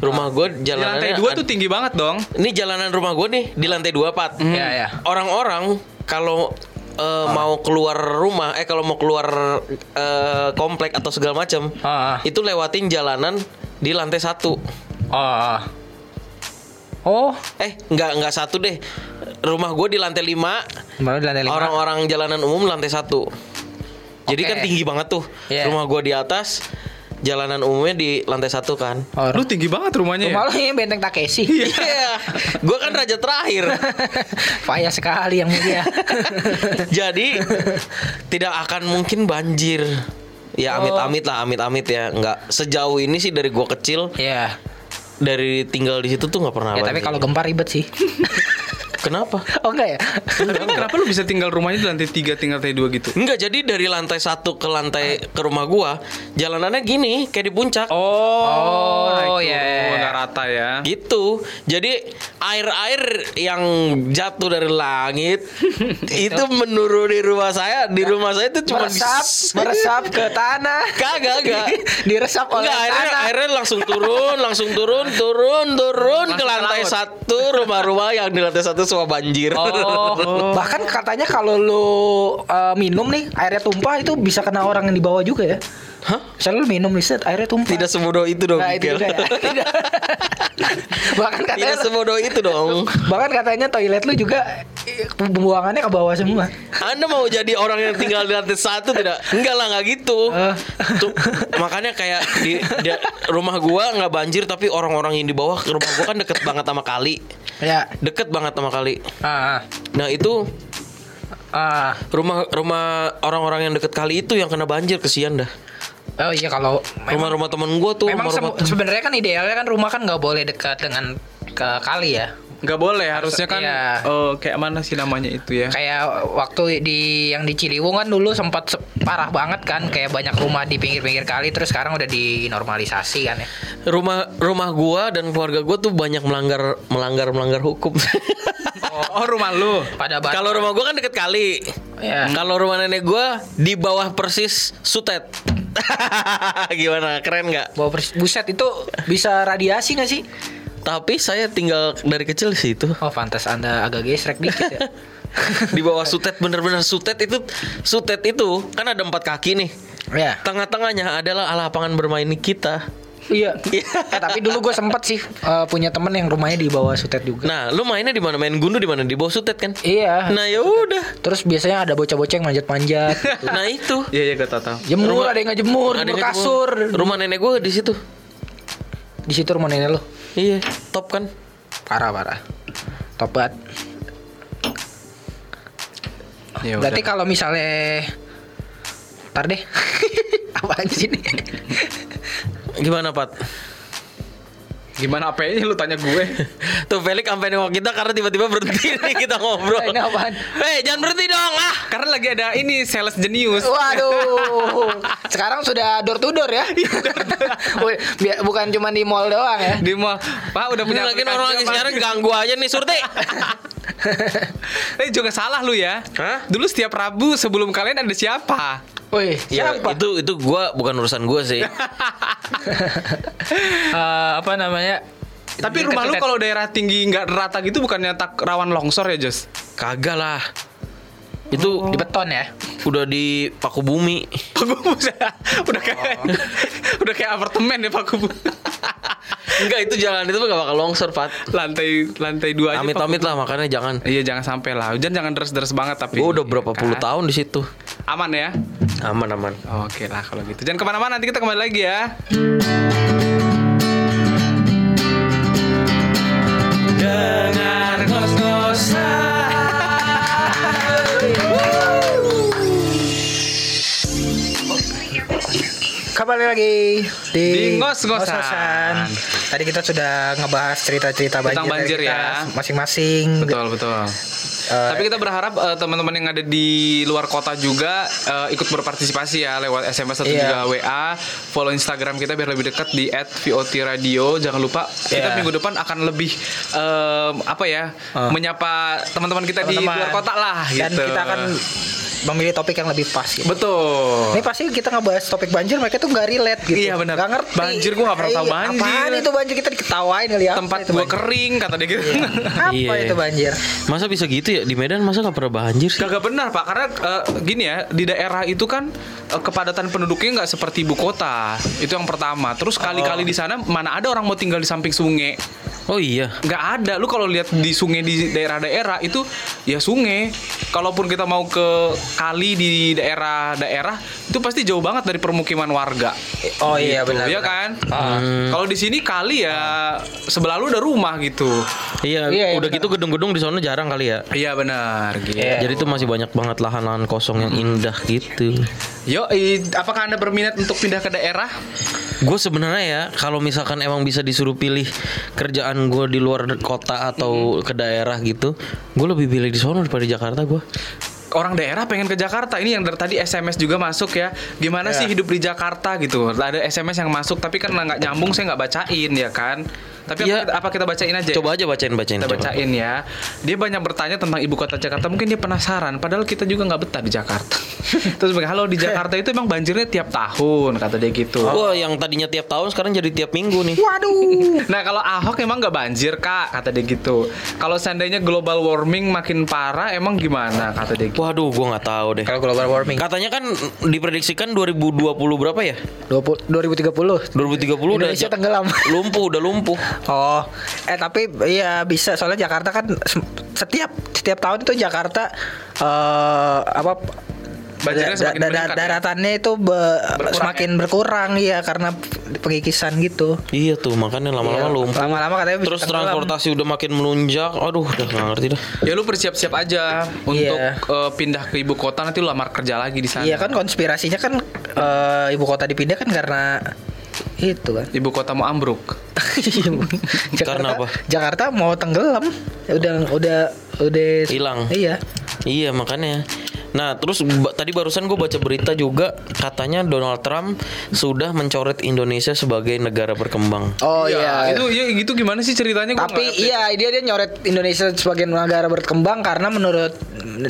C: rumah gua
A: Di
C: jalanannya
A: lantai dua tuh tinggi banget dong.
C: Ini jalanan rumah gua nih di lantai 2, Pat.
B: Iya, iya.
C: Orang-orang kalau eh, mau keluar rumah eh kalau mau keluar eh, komplek atau segala macam
B: Ah, ah.
C: itu lewatin jalanan di lantai satu.
B: Oh. ah. Oh,
C: Eh, nggak nggak satu deh. Rumah gue di lantai 5
B: baru di lantai lima.
C: Orang-orang jalanan umum lantai satu. Jadi kan tinggi banget tuh.
B: Iya.
C: Rumah gua di atas, jalanan umumnya di lantai satu kan.
B: Oh,
A: Lu tinggi banget rumahnya ya.
B: rumah lu ini benteng Takeshi.
C: Iya. gua kan raja terakhir.
B: Payah sekali yang mulia.
C: Jadi tidak akan mungkin banjir. Ya
B: Oh.
C: amit-amit lah, amit-amit ya. Nggak sejauh ini sih dari gua kecil,
B: Iya.
C: dari tinggal di situ tuh nggak pernah
B: Ya,
C: banjir.
B: tapi kalau gempa ribet sih.
C: Kenapa?
B: oh enggak ya?
A: Tapi kenapa lu bisa tinggal rumahnya di lantai 3, tinggal lantai 2 gitu?
C: Enggak, jadi dari lantai satu ke lantai ke rumah gua, jalanannya gini, kayak di puncak.
A: Oh,
B: Oh,
A: itu.
B: iya, iya, iya.
A: Nggak rata ya.
C: Gitu. Jadi air-air yang jatuh dari langit itu menuruni rumah saya. Di rumah saya itu cuma
B: meresap, meresap ke tanah.
C: Kagak, kagak.
B: Diresap oleh
C: Enggak, airnya,
B: tanah.
C: airnya langsung turun, langsung turun, turun, turun ke
A: Langsung ke
C: lantai satu rumah-rumah yang di lantai satu semua banjir.
B: Oh. Bahkan katanya kalau lu uh, minum nih airnya tumpah itu bisa kena orang yang di bawah juga ya.
C: Hah?
B: Misalnya lu minum nih set airnya tumpah.
C: Tidak sebodoh itu dong,
B: Nah, itu ya. Tidak. bahkan katanya
C: Tidak sebodoh itu dong.
B: bahkan katanya toilet lu juga eh, pembuangannya ke bawah semua.
C: Anda mau jadi orang yang tinggal di lantai satu tidak? Enggak lah, nggak gitu.
B: Eh.
C: Tuh, makanya kayak di, di- rumah gua nggak banjir tapi orang-orang yang di bawah ke rumah gua kan deket banget sama kali.
B: Ya.
C: Deket banget sama kali.
B: Ah.
C: Nah, itu
B: Ah.
C: rumah rumah orang-orang yang deket kali itu yang kena banjir kesian dah.
B: Oh iya kalau
C: Rumah-rumah temen gua tuh
B: memang
C: rumah-rumah
B: se- sebenarnya kan idealnya kan rumah kan nggak boleh dekat dengan ke kali ya.
A: Nggak boleh, harusnya kan
B: Iya.
A: eh, kayak mana sih namanya itu ya?
B: Kayak waktu di yang di Ciliwung kan dulu sempat se- parah banget kan kayak banyak rumah di pinggir-pinggir kali terus sekarang udah dinormalisasi kan ya.
C: rumah rumah gua dan keluarga gua tuh banyak melanggar melanggar melanggar hukum.
A: Oh, rumah lu.
B: Pada
C: Kalau rumah gua kan deket kali.
B: Ya.
C: Kalau rumah nenek gua di bawah persis Sutet. Gimana? Keren nggak?
B: bawa pers- buset itu bisa radiasi nggak sih?
C: Tapi saya tinggal dari kecil di situ.
B: Oh pantas anda agak gesrek dikit ya.
C: Di bawah Sutet bener-bener Sutet itu Sutet itu kan ada empat kaki nih.
B: ya.
C: Tengah-tengahnya adalah lapangan bermain kita.
B: Iya. eh, tapi dulu gue sempet sih eh, punya temen yang rumahnya di bawah sutet juga.
C: Nah, lu mainnya di mana? Main gundu di mana? Di bawah sutet kan?
B: Iya.
C: Nah, ya udah.
B: Terus biasanya ada bocah-bocah yang manjat-manjat. gitu.
C: Nah, itu.
A: Iya iya gue tau tau.
B: Jemur, ada yang ngejemur,
C: Ada
B: jemur
C: yang
B: kasur.
C: Rumah nenek gue di situ.
B: Di situ rumah nenek lo.
C: Iya, top kan?
B: Parah parah. Top banget.
A: Ya udah.
B: Berarti kalau misalnya Ntar deh Apaan sih ini
C: Gimana, Pat?
A: gimana apanya lu tanya gue?
C: Tuh Felix sampai nengok kita karena tiba-tiba berhenti nih kita ngobrol.
B: Ini apaan?
C: Hei, jangan berhenti dong. Ah.
A: Karena lagi ada ini sales jenius.
B: Waduh Sekarang sudah door to door ya bi- Bukan cuma di mall doang ya
A: Di mall. Pak udah
C: Ini
A: punya
C: lagi orang lagi
A: apa?
C: siaran ganggu aja nih Surti.
A: Eh juga salah lu ya.
C: Hah?
A: Dulu setiap Rabu sebelum kalian ada siapa?
B: Woi
C: Ya,
B: siapa?
C: itu itu gua bukan urusan gua sih.
B: Eh, apa namanya
A: Tapi rumah lu kalau daerah tinggi nggak rata gitu bukannya tak rawan longsor ya Jos?
C: Kagak lah. Itu
B: di beton ya
C: udah di paku bumi.
A: Paku udah kayak udah kayak apartemen ya Paku
C: Enggak itu jalan itu gak bakal longsor, Pat.
A: lantai lantai dua aja.
C: Amit-amit lah makanya jangan.
A: Iya jangan sampai lah. Hujan jangan deres-deres banget tapi.
C: Gua udah berapa puluh
A: Kan?
C: tahun di situ.
A: Aman ya.
C: Aman aman.
A: Oke lah kalau gitu. Jangan ke mana-mana nanti kita kembali lagi ya. Dengan
B: Kembali lagi di,
A: Di ngos-ngosan.
B: ngos-ngosan. Tadi kita sudah ngebahas cerita-cerita banjir,
A: Tentang banjir ya.
B: Masing-masing
A: Betul betul.
B: Eh,
A: Tapi kita berharap eh, teman-teman yang ada di luar kota juga eh, ikut berpartisipasi ya lewat SMS atau
B: Iya.
A: juga WA. Follow Instagram kita biar lebih dekat di @votradio. Jangan lupa kita
B: Iya.
A: minggu depan akan lebih em, apa ya
B: Eh.
A: menyapa teman-teman kita di
B: teman-teman.
A: luar kota lah gitu.
B: Dan kita akan memilih topik yang lebih pas gitu.
A: betul.
B: Ini pasti kita ngebahas topik banjir mereka tuh nggak relate gitu.
A: Iya, benar.
B: Nggak ngerti.
A: Banjir, gua nggak pernah tahu
B: Iya,
A: banjir.
B: Apaan itu banjir kita diketawain kali ya.
A: Tempat
B: itu
A: gua
B: banjir?
A: kering kata dia gitu.
B: Apa
C: Iya.
B: itu banjir?
C: Masa bisa gitu ya di Medan masa gak pernah banjir sih?
A: Kagak benar pak, karena eh, gini ya di daerah itu kan kepadatan penduduknya nggak seperti ibu kota. Itu yang pertama. Terus kali-kali di sana mana ada orang mau tinggal di samping sungai?
C: Oh iya.
A: nggak ada. Lu kalau lihat di sungai di daerah-daerah itu ya sungai. Kalaupun kita mau ke kali di daerah-daerah itu pasti jauh banget dari permukiman warga.
B: Oh iya
A: Gitu,
B: benar.
A: Iya
B: benar.
A: kan?
C: Hmm.
A: Kalau di sini kali ya sebelah lu udah rumah gitu.
C: Iya,
B: Iya, iya,
C: udah
B: benar.
C: gitu gedung-gedung di sana jarang kali ya.
A: Iya benar. Gitu.
B: Iya.
C: Jadi tuh masih banyak banget lahan-lahan kosong yang indah gitu.
A: Yo, i- apakah anda berminat untuk pindah ke daerah?
C: Gue sebenarnya ya kalau misalkan emang bisa disuruh pilih kerjaan gue di luar kota atau ke daerah gitu, gue lebih pilih di sana daripada di Jakarta gue.
A: orang daerah pengen ke Jakarta. Ini yang dari tadi SMS juga masuk ya. Gimana sih hidup di Jakarta gitu? Ada SMS yang masuk tapi kan nggak nyambung saya nggak bacain ya kan tapi
C: Iya.
A: apa, kita, apa kita bacain aja
C: Coba aja bacain bacain.
A: kita
C: coba.
A: bacain ya dia banyak bertanya tentang ibu kota Jakarta mungkin dia penasaran padahal kita juga nggak betah di Jakarta terus bilang, halo di Jakarta itu emang banjirnya tiap tahun kata dia gitu
C: Wah yang tadinya tiap tahun sekarang jadi tiap minggu nih.
B: Waduh.
A: Nah kalau Ahok emang nggak banjir kak kata dia gitu. Kalau seandainya global warming makin parah emang gimana kata dia gitu.
C: Waduh, gue nggak tahu deh.
B: Kalau global warming
C: Katanya kan diprediksikan 2020 berapa ya?
B: 20, 2030
C: 2030 udah
B: Indonesia tenggelam.
C: lumpuh, udah lumpuh.
B: Oh, eh tapi iya bisa soalnya Jakarta kan se- setiap setiap tahun itu Jakarta eh apa
A: Banjirnya
B: da-
A: semakin
B: da- da-
A: meningkat ya?
B: daratannya itu be- semakin berkurang ya karena pengikisan gitu.
C: Iya tuh, makanya lama-lama
B: Iya,
C: lumpuh.
B: Lama-lama katanya
C: Terus transportasi udah makin melunjak. Aduh, udah nggak ngerti dah.
A: Ya lu bersiap-siap aja untuk
B: Iya.
A: eh, pindah ke ibu kota nanti lu lamar kerja lagi di sana.
B: Iya kan konspirasinya kan eh, ibu kota dipindah kan karena itu kan.
A: Ibu kota mau ambruk.
B: Jakarta,
C: Karena apa?
B: Jakarta mau tenggelam. Udah udah udah
C: Hilang.
B: Iya.
C: Iya makanya. Nah terus ba- tadi barusan gue baca berita juga katanya Donald Trump sudah mencoret Indonesia sebagai negara berkembang.
B: Oh iya.
A: Itu ya gitu gimana sih ceritanya gua
B: Tapi iya dia dia nyoret Indonesia sebagai negara berkembang karena menurut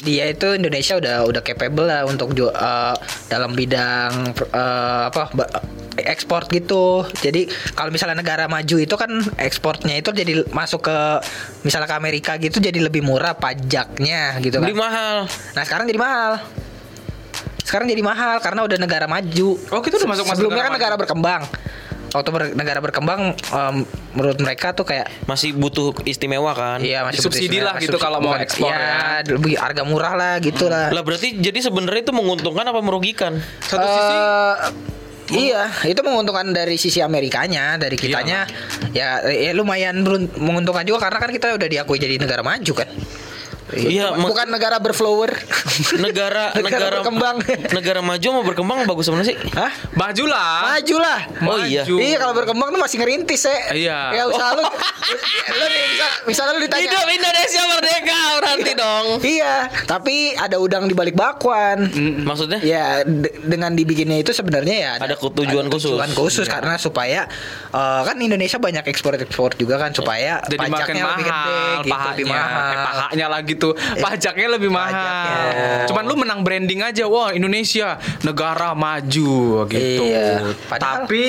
B: dia itu Indonesia udah udah capable lah untuk eh, dalam bidang eh, apa ekspor gitu. Jadi kalau misalnya negara maju itu kan ekspornya itu jadi masuk ke misalnya ke Amerika gitu jadi lebih murah pajaknya gitu kan.
C: Beli mahal.
B: Nah sekarang jadi mahal. Sekarang jadi mahal karena udah negara maju.
A: Oh, kita udah masuk masuk
B: Sebelumnya
A: negara
B: kan negara
A: maju.
B: berkembang. waktu ber- negara berkembang em, menurut mereka tuh kayak
C: Masih butuh istimewa kan?
B: Iya masih
A: Disubsidi
B: butuh
A: lah gitu kalau mau ekspor
B: iya,
A: ya.
B: lebih harga murah lah gitu lah.
C: Lah berarti jadi sebenarnya itu menguntungkan apa merugikan?
A: Satu sisi
B: Eh, Iya, itu menguntungkan dari sisi Amerikanya, dari kitanya. Ya, ya lumayan menguntungkan juga karena kan kita udah diakui jadi negara maju kan.
C: Iya,
B: Bukan- bukan negara berflower.
C: Negara
B: Negara
C: negara
B: berkembang.
C: negara maju mau berkembang bagus sebenarnya sih.
B: Hah?
A: majulah.
B: Maju lah.
C: Oh iya.
A: Maju.
B: Iya kalau berkembang tuh masih ngerintis ya.
A: Iya.
B: Ya usaha lu. lu bisa misalnya lu ditanya.
C: Hidup Indonesia merdeka berarti dong.
B: Iya, tapi ada udang di balik bakwan.
C: Maksudnya?
B: Ya de- dengan dibikinnya itu sebenarnya ya
C: Ada tujuan khusus.
B: Tujuan khusus karena supaya eh, kan Indonesia banyak ekspor-ekspor juga kan supaya
A: jadi
B: pajaknya
A: mahal,
B: lebih gede gitu,
A: pahanya,
B: lebih mahal.
A: Eh, pahanya lagi tuh, pajaknya lebih mahal.
B: Pajaknya.
A: Cuman lu menang branding aja, wah Indonesia negara maju gitu.
B: Iya, padahal-
A: Tapi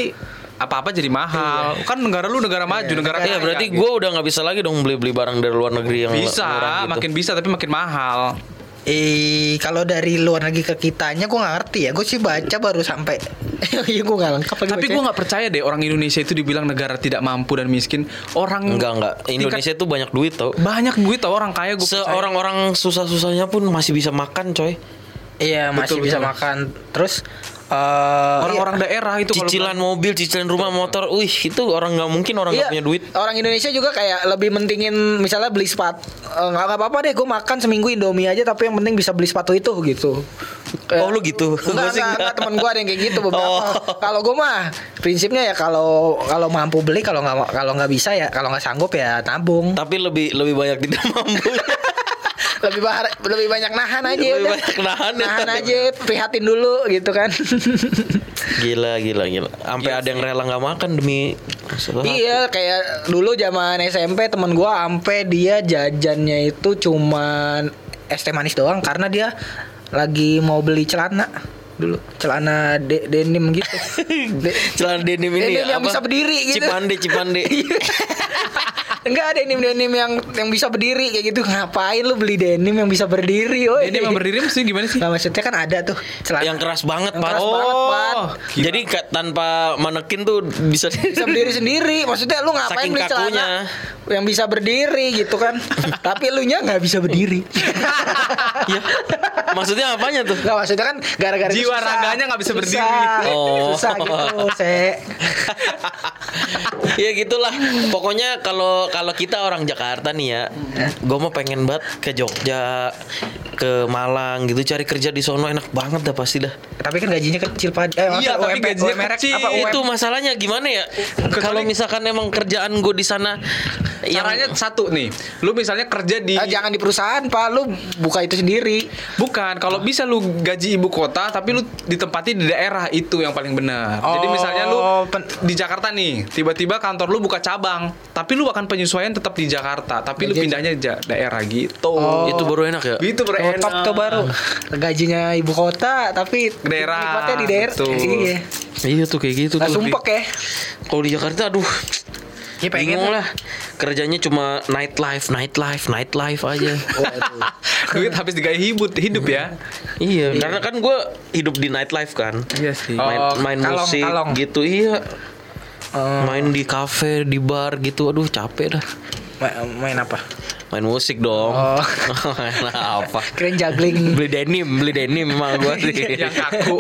A: apa-apa jadi mahal. Kan negara lu negara maju, negara
C: Iya
A: kaya,
C: berarti
A: gitu.
C: gue udah nggak bisa lagi dong beli-beli barang dari luar negeri yang
A: bisa,
C: gitu.
A: makin bisa tapi makin mahal.
B: Eh kalau dari luar negeri ke kitanya gue nggak ngerti ya. Gue sih baca baru sampai. Iya gue nggak lengkap lagi
A: Tapi gue nggak percaya deh orang Indonesia itu dibilang negara tidak mampu dan miskin. Orang
C: Enggak enggak. Indonesia tuh banyak duit tau.
A: banyak duit tau orang kaya gue
C: Seorang-orang susah-susahnya pun masih bisa makan coy.
B: Iya masih
A: Betul,
B: bisa
A: betul.
B: makan. Terus eh,
A: orang-orang daerah itu kalau
C: Cicilan mobil, cicilan rumah, motor, wih itu orang nggak mungkin orang nggak
B: Iya,
C: punya duit.
B: Orang Indonesia juga kayak lebih mentingin misalnya beli sepatu eh, nggak nggak apa-apa deh, gue makan seminggu Indomie aja tapi yang penting bisa beli sepatu itu gitu.
C: Oh, lu gitu?
B: Enggak, enggak.
C: enggak,
B: temen gue ada yang kayak gitu beberapa.
C: Oh.
B: Kalau gue mah prinsipnya ya kalau kalau mampu beli kalau nggak kalau nggak bisa ya kalau nggak sanggup ya tabung.
C: Tapi lebih lebih banyak tidak mampu.
B: lebih bahar, lebih banyak nahan aja
C: Lebih
B: udah.
C: banyak nahan ya.
B: nahan aja prihatin dulu gitu kan.
C: gila gila gila. Sampai ada yang rela nggak makan demi.
B: Iya kayak dulu zaman SMP temen gua ampe dia jajannya itu cuman es teh manis doang karena dia lagi mau beli celana dulu celana de- denim gitu. De-
C: Celana denim ini
B: Denim yang
C: apa?
B: bisa berdiri gitu.
C: Cipande Cipande.
B: Enggak denim denim yang yang bisa berdiri kayak gitu. Ngapain lu beli denim yang bisa berdiri? Woy?
A: Ini yang berdiri mesti gimana sih?
B: Nggak, maksudnya kan ada tuh celana
C: yang keras banget
B: Yang
C: pak.
B: keras banget, Pat.
A: gila.
C: Jadi tanpa manekin tuh bisa
B: bisa berdiri sendiri. Maksudnya lu ngapain
C: Saking
B: beli celana
C: kakunya.
B: yang bisa berdiri gitu kan? Tapi lu nya nggak bisa berdiri.
C: ya. Maksudnya apanya tuh?
B: Gak maksudnya kan gara-gara
A: Jiwa
B: susah.
A: raganya nggak bisa berdiri.
B: Susah,
C: Oh.
B: susah gitu, se.
C: ya gitulah. Pokoknya kalau kalau kita orang Jakarta nih ya, gue mau pengen banget ke Jogja, ke Malang gitu cari kerja di sono enak banget dah pasti dah.
B: Tapi kan gajinya kecil pak. Eh,
A: Iya, tapi
B: UMR,
A: gajinya
B: UMR
A: kecil.
B: Apa?
C: Itu masalahnya gimana ya? Kalau misalkan emang kerjaan gue di sana yang
A: Caranya satu nih. Lu misalnya kerja di
B: Ah, jangan di perusahaan pak, lu buka itu sendiri.
A: Bukan, kalau bisa lu gaji ibu kota tapi lu ditempati di daerah itu yang paling benar. Jadi
B: Oh,
A: misalnya lu
B: pen-
A: di Jakarta nih, tiba-tiba kantor lu buka cabang, tapi lu akan penyesuaian tetap di Jakarta, tapi lu
B: Gaji-
A: pindahnya di ja- daerah gitu.
B: Oh.
C: itu baru enak ya.
A: Gitu
B: Tuh,
A: berenak.
B: top tuh baru gajinya ibu kota tapi
A: Daerah,
B: nikmatnya di daerah.
A: betul.
B: Iya.
C: Iya tuh kayak gitu
B: Nah,
C: tuh.
B: sumpek ya.
C: Kalau di Jakarta aduh
B: Ya pengen
C: bingung lah. Kerjanya cuma night life, night life, night life aja.
A: Duit habis digaya hidup, hidup ya.
C: iya, karena kan gue hidup di night life kan.
A: Iya sih.
C: Main,
B: Oh,
C: main
B: kalong,
C: musik
B: kalong.
C: gitu iya.
B: Oh,
C: Main di kafe, di bar gitu. Aduh capek dah.
B: ma- main apa?
C: Main musik dong.
B: Oh.
C: main apa?
B: Keren juggling.
C: Beli denim, beli denim emang gue sih.
A: Yang kaku.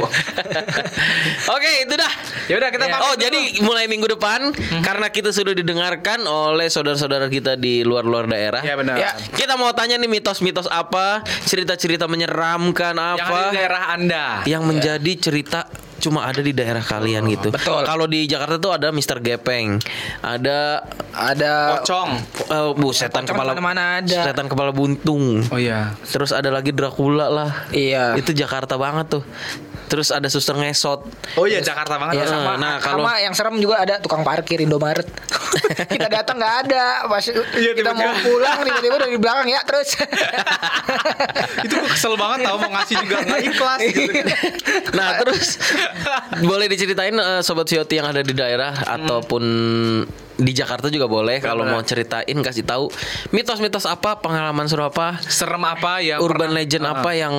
C: Oke, itu dah.
A: Ya udah kita pamit
C: Oh,
A: dulu.
C: jadi mulai minggu depan karena kita sudah didengarkan oleh saudara-saudara kita di luar-luar daerah.
A: Ya benar.
B: Ya.
C: Kita mau tanya nih mitos-mitos apa, cerita-cerita menyeramkan
A: Yang ada
C: apa
A: di daerah Anda.
C: yang menjadi cerita cuma ada di daerah kalian gitu.
B: betul.
C: Kalau di Jakarta tuh ada Mr. Gepeng, ada
B: Ada
A: Pocong.
C: uh, bu setan
B: Pocong
C: kepala
B: mana-mana ada.
C: setan kepala buntung.
A: Oh iya.
C: Terus ada lagi Dracula lah.
B: Iya.
C: Itu Jakarta banget tuh. Terus ada suster ngesot.
A: Oh iya Jakarta banget.
B: Ya,
C: Iya.
B: sama,
C: Nah, kalau-
B: sama yang serem juga ada tukang parkir Indomaret. kita datang nggak ada, pas
A: Iya,
B: kita mau pulang tiba-tiba dari belakang ya terus.
A: itu gue kesel banget tau mau ngasih juga nggak ikhlas gitu.
C: Nah terus boleh diceritain eh, sobat Sioti yang ada di daerah ataupun di Jakarta juga boleh kalau mau ceritain kasih tahu mitos-mitos apa pengalaman seru apa
A: Serem apa ya?
C: urban
A: pernah-
C: legend
A: Ah.
C: apa yang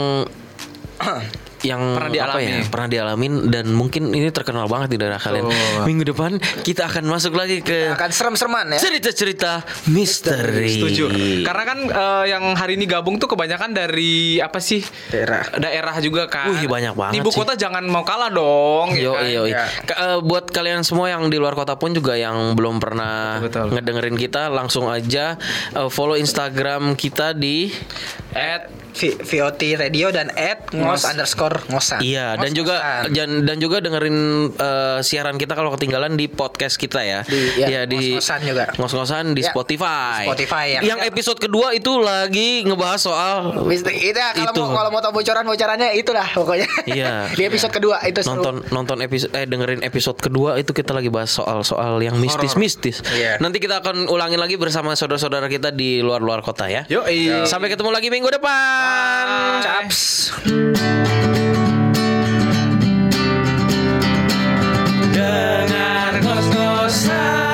C: yang
A: Pernah
C: apa
A: dialami.
C: ya, pernah dialamin dan mungkin ini terkenal banget di daerah kalian. Minggu depan kita akan masuk lagi ke
B: Akan serem-sereman ya.
C: cerita-cerita misteri.
A: Setuju. Karena kan eh, yang hari ini gabung tuh kebanyakan dari apa sih?
B: Daerah.
A: Daerah juga kan.
C: Wih, banyak banget
A: Di ibu
C: sih.
A: kota jangan mau kalah dong. ya
C: Yo,
A: kan?
C: yo,
B: Ya.
C: Ka- eh, buat kalian semua yang di luar kota pun juga yang belum pernah
A: Betul, betul.
C: ngedengerin kita langsung aja eh, follow Instagram kita di
A: At
B: V- VOT Radio dan at ngos underscore ngosan.
C: Iya, dan
B: Ngos
C: juga
B: ngosan.
C: dan, dan juga dengerin eh, siaran kita kalau ketinggalan di podcast kita ya.
B: Di- ya,
C: Iya, di
B: ngos-ngosan juga.
C: Ngos-ngosan di
B: Ya,
C: Spotify.
B: Spotify, ya.
C: Yang episode kedua itu lagi ngebahas soal
B: itu ya, kalau
C: Itu.
B: mau kalau mau tahu bocoran-bocorannya itulah pokoknya.
C: Iya.
B: Di episode kedua itu seru.
C: nonton nonton episode eh dengerin episode kedua itu kita lagi bahas soal-soal yang mistis-mistis.
B: Iya.
C: Nanti kita akan ulangin lagi bersama saudara-saudara kita di luar-luar kota ya.
A: Yo,
C: Sampai ketemu lagi minggu depan.
B: Caps. passar.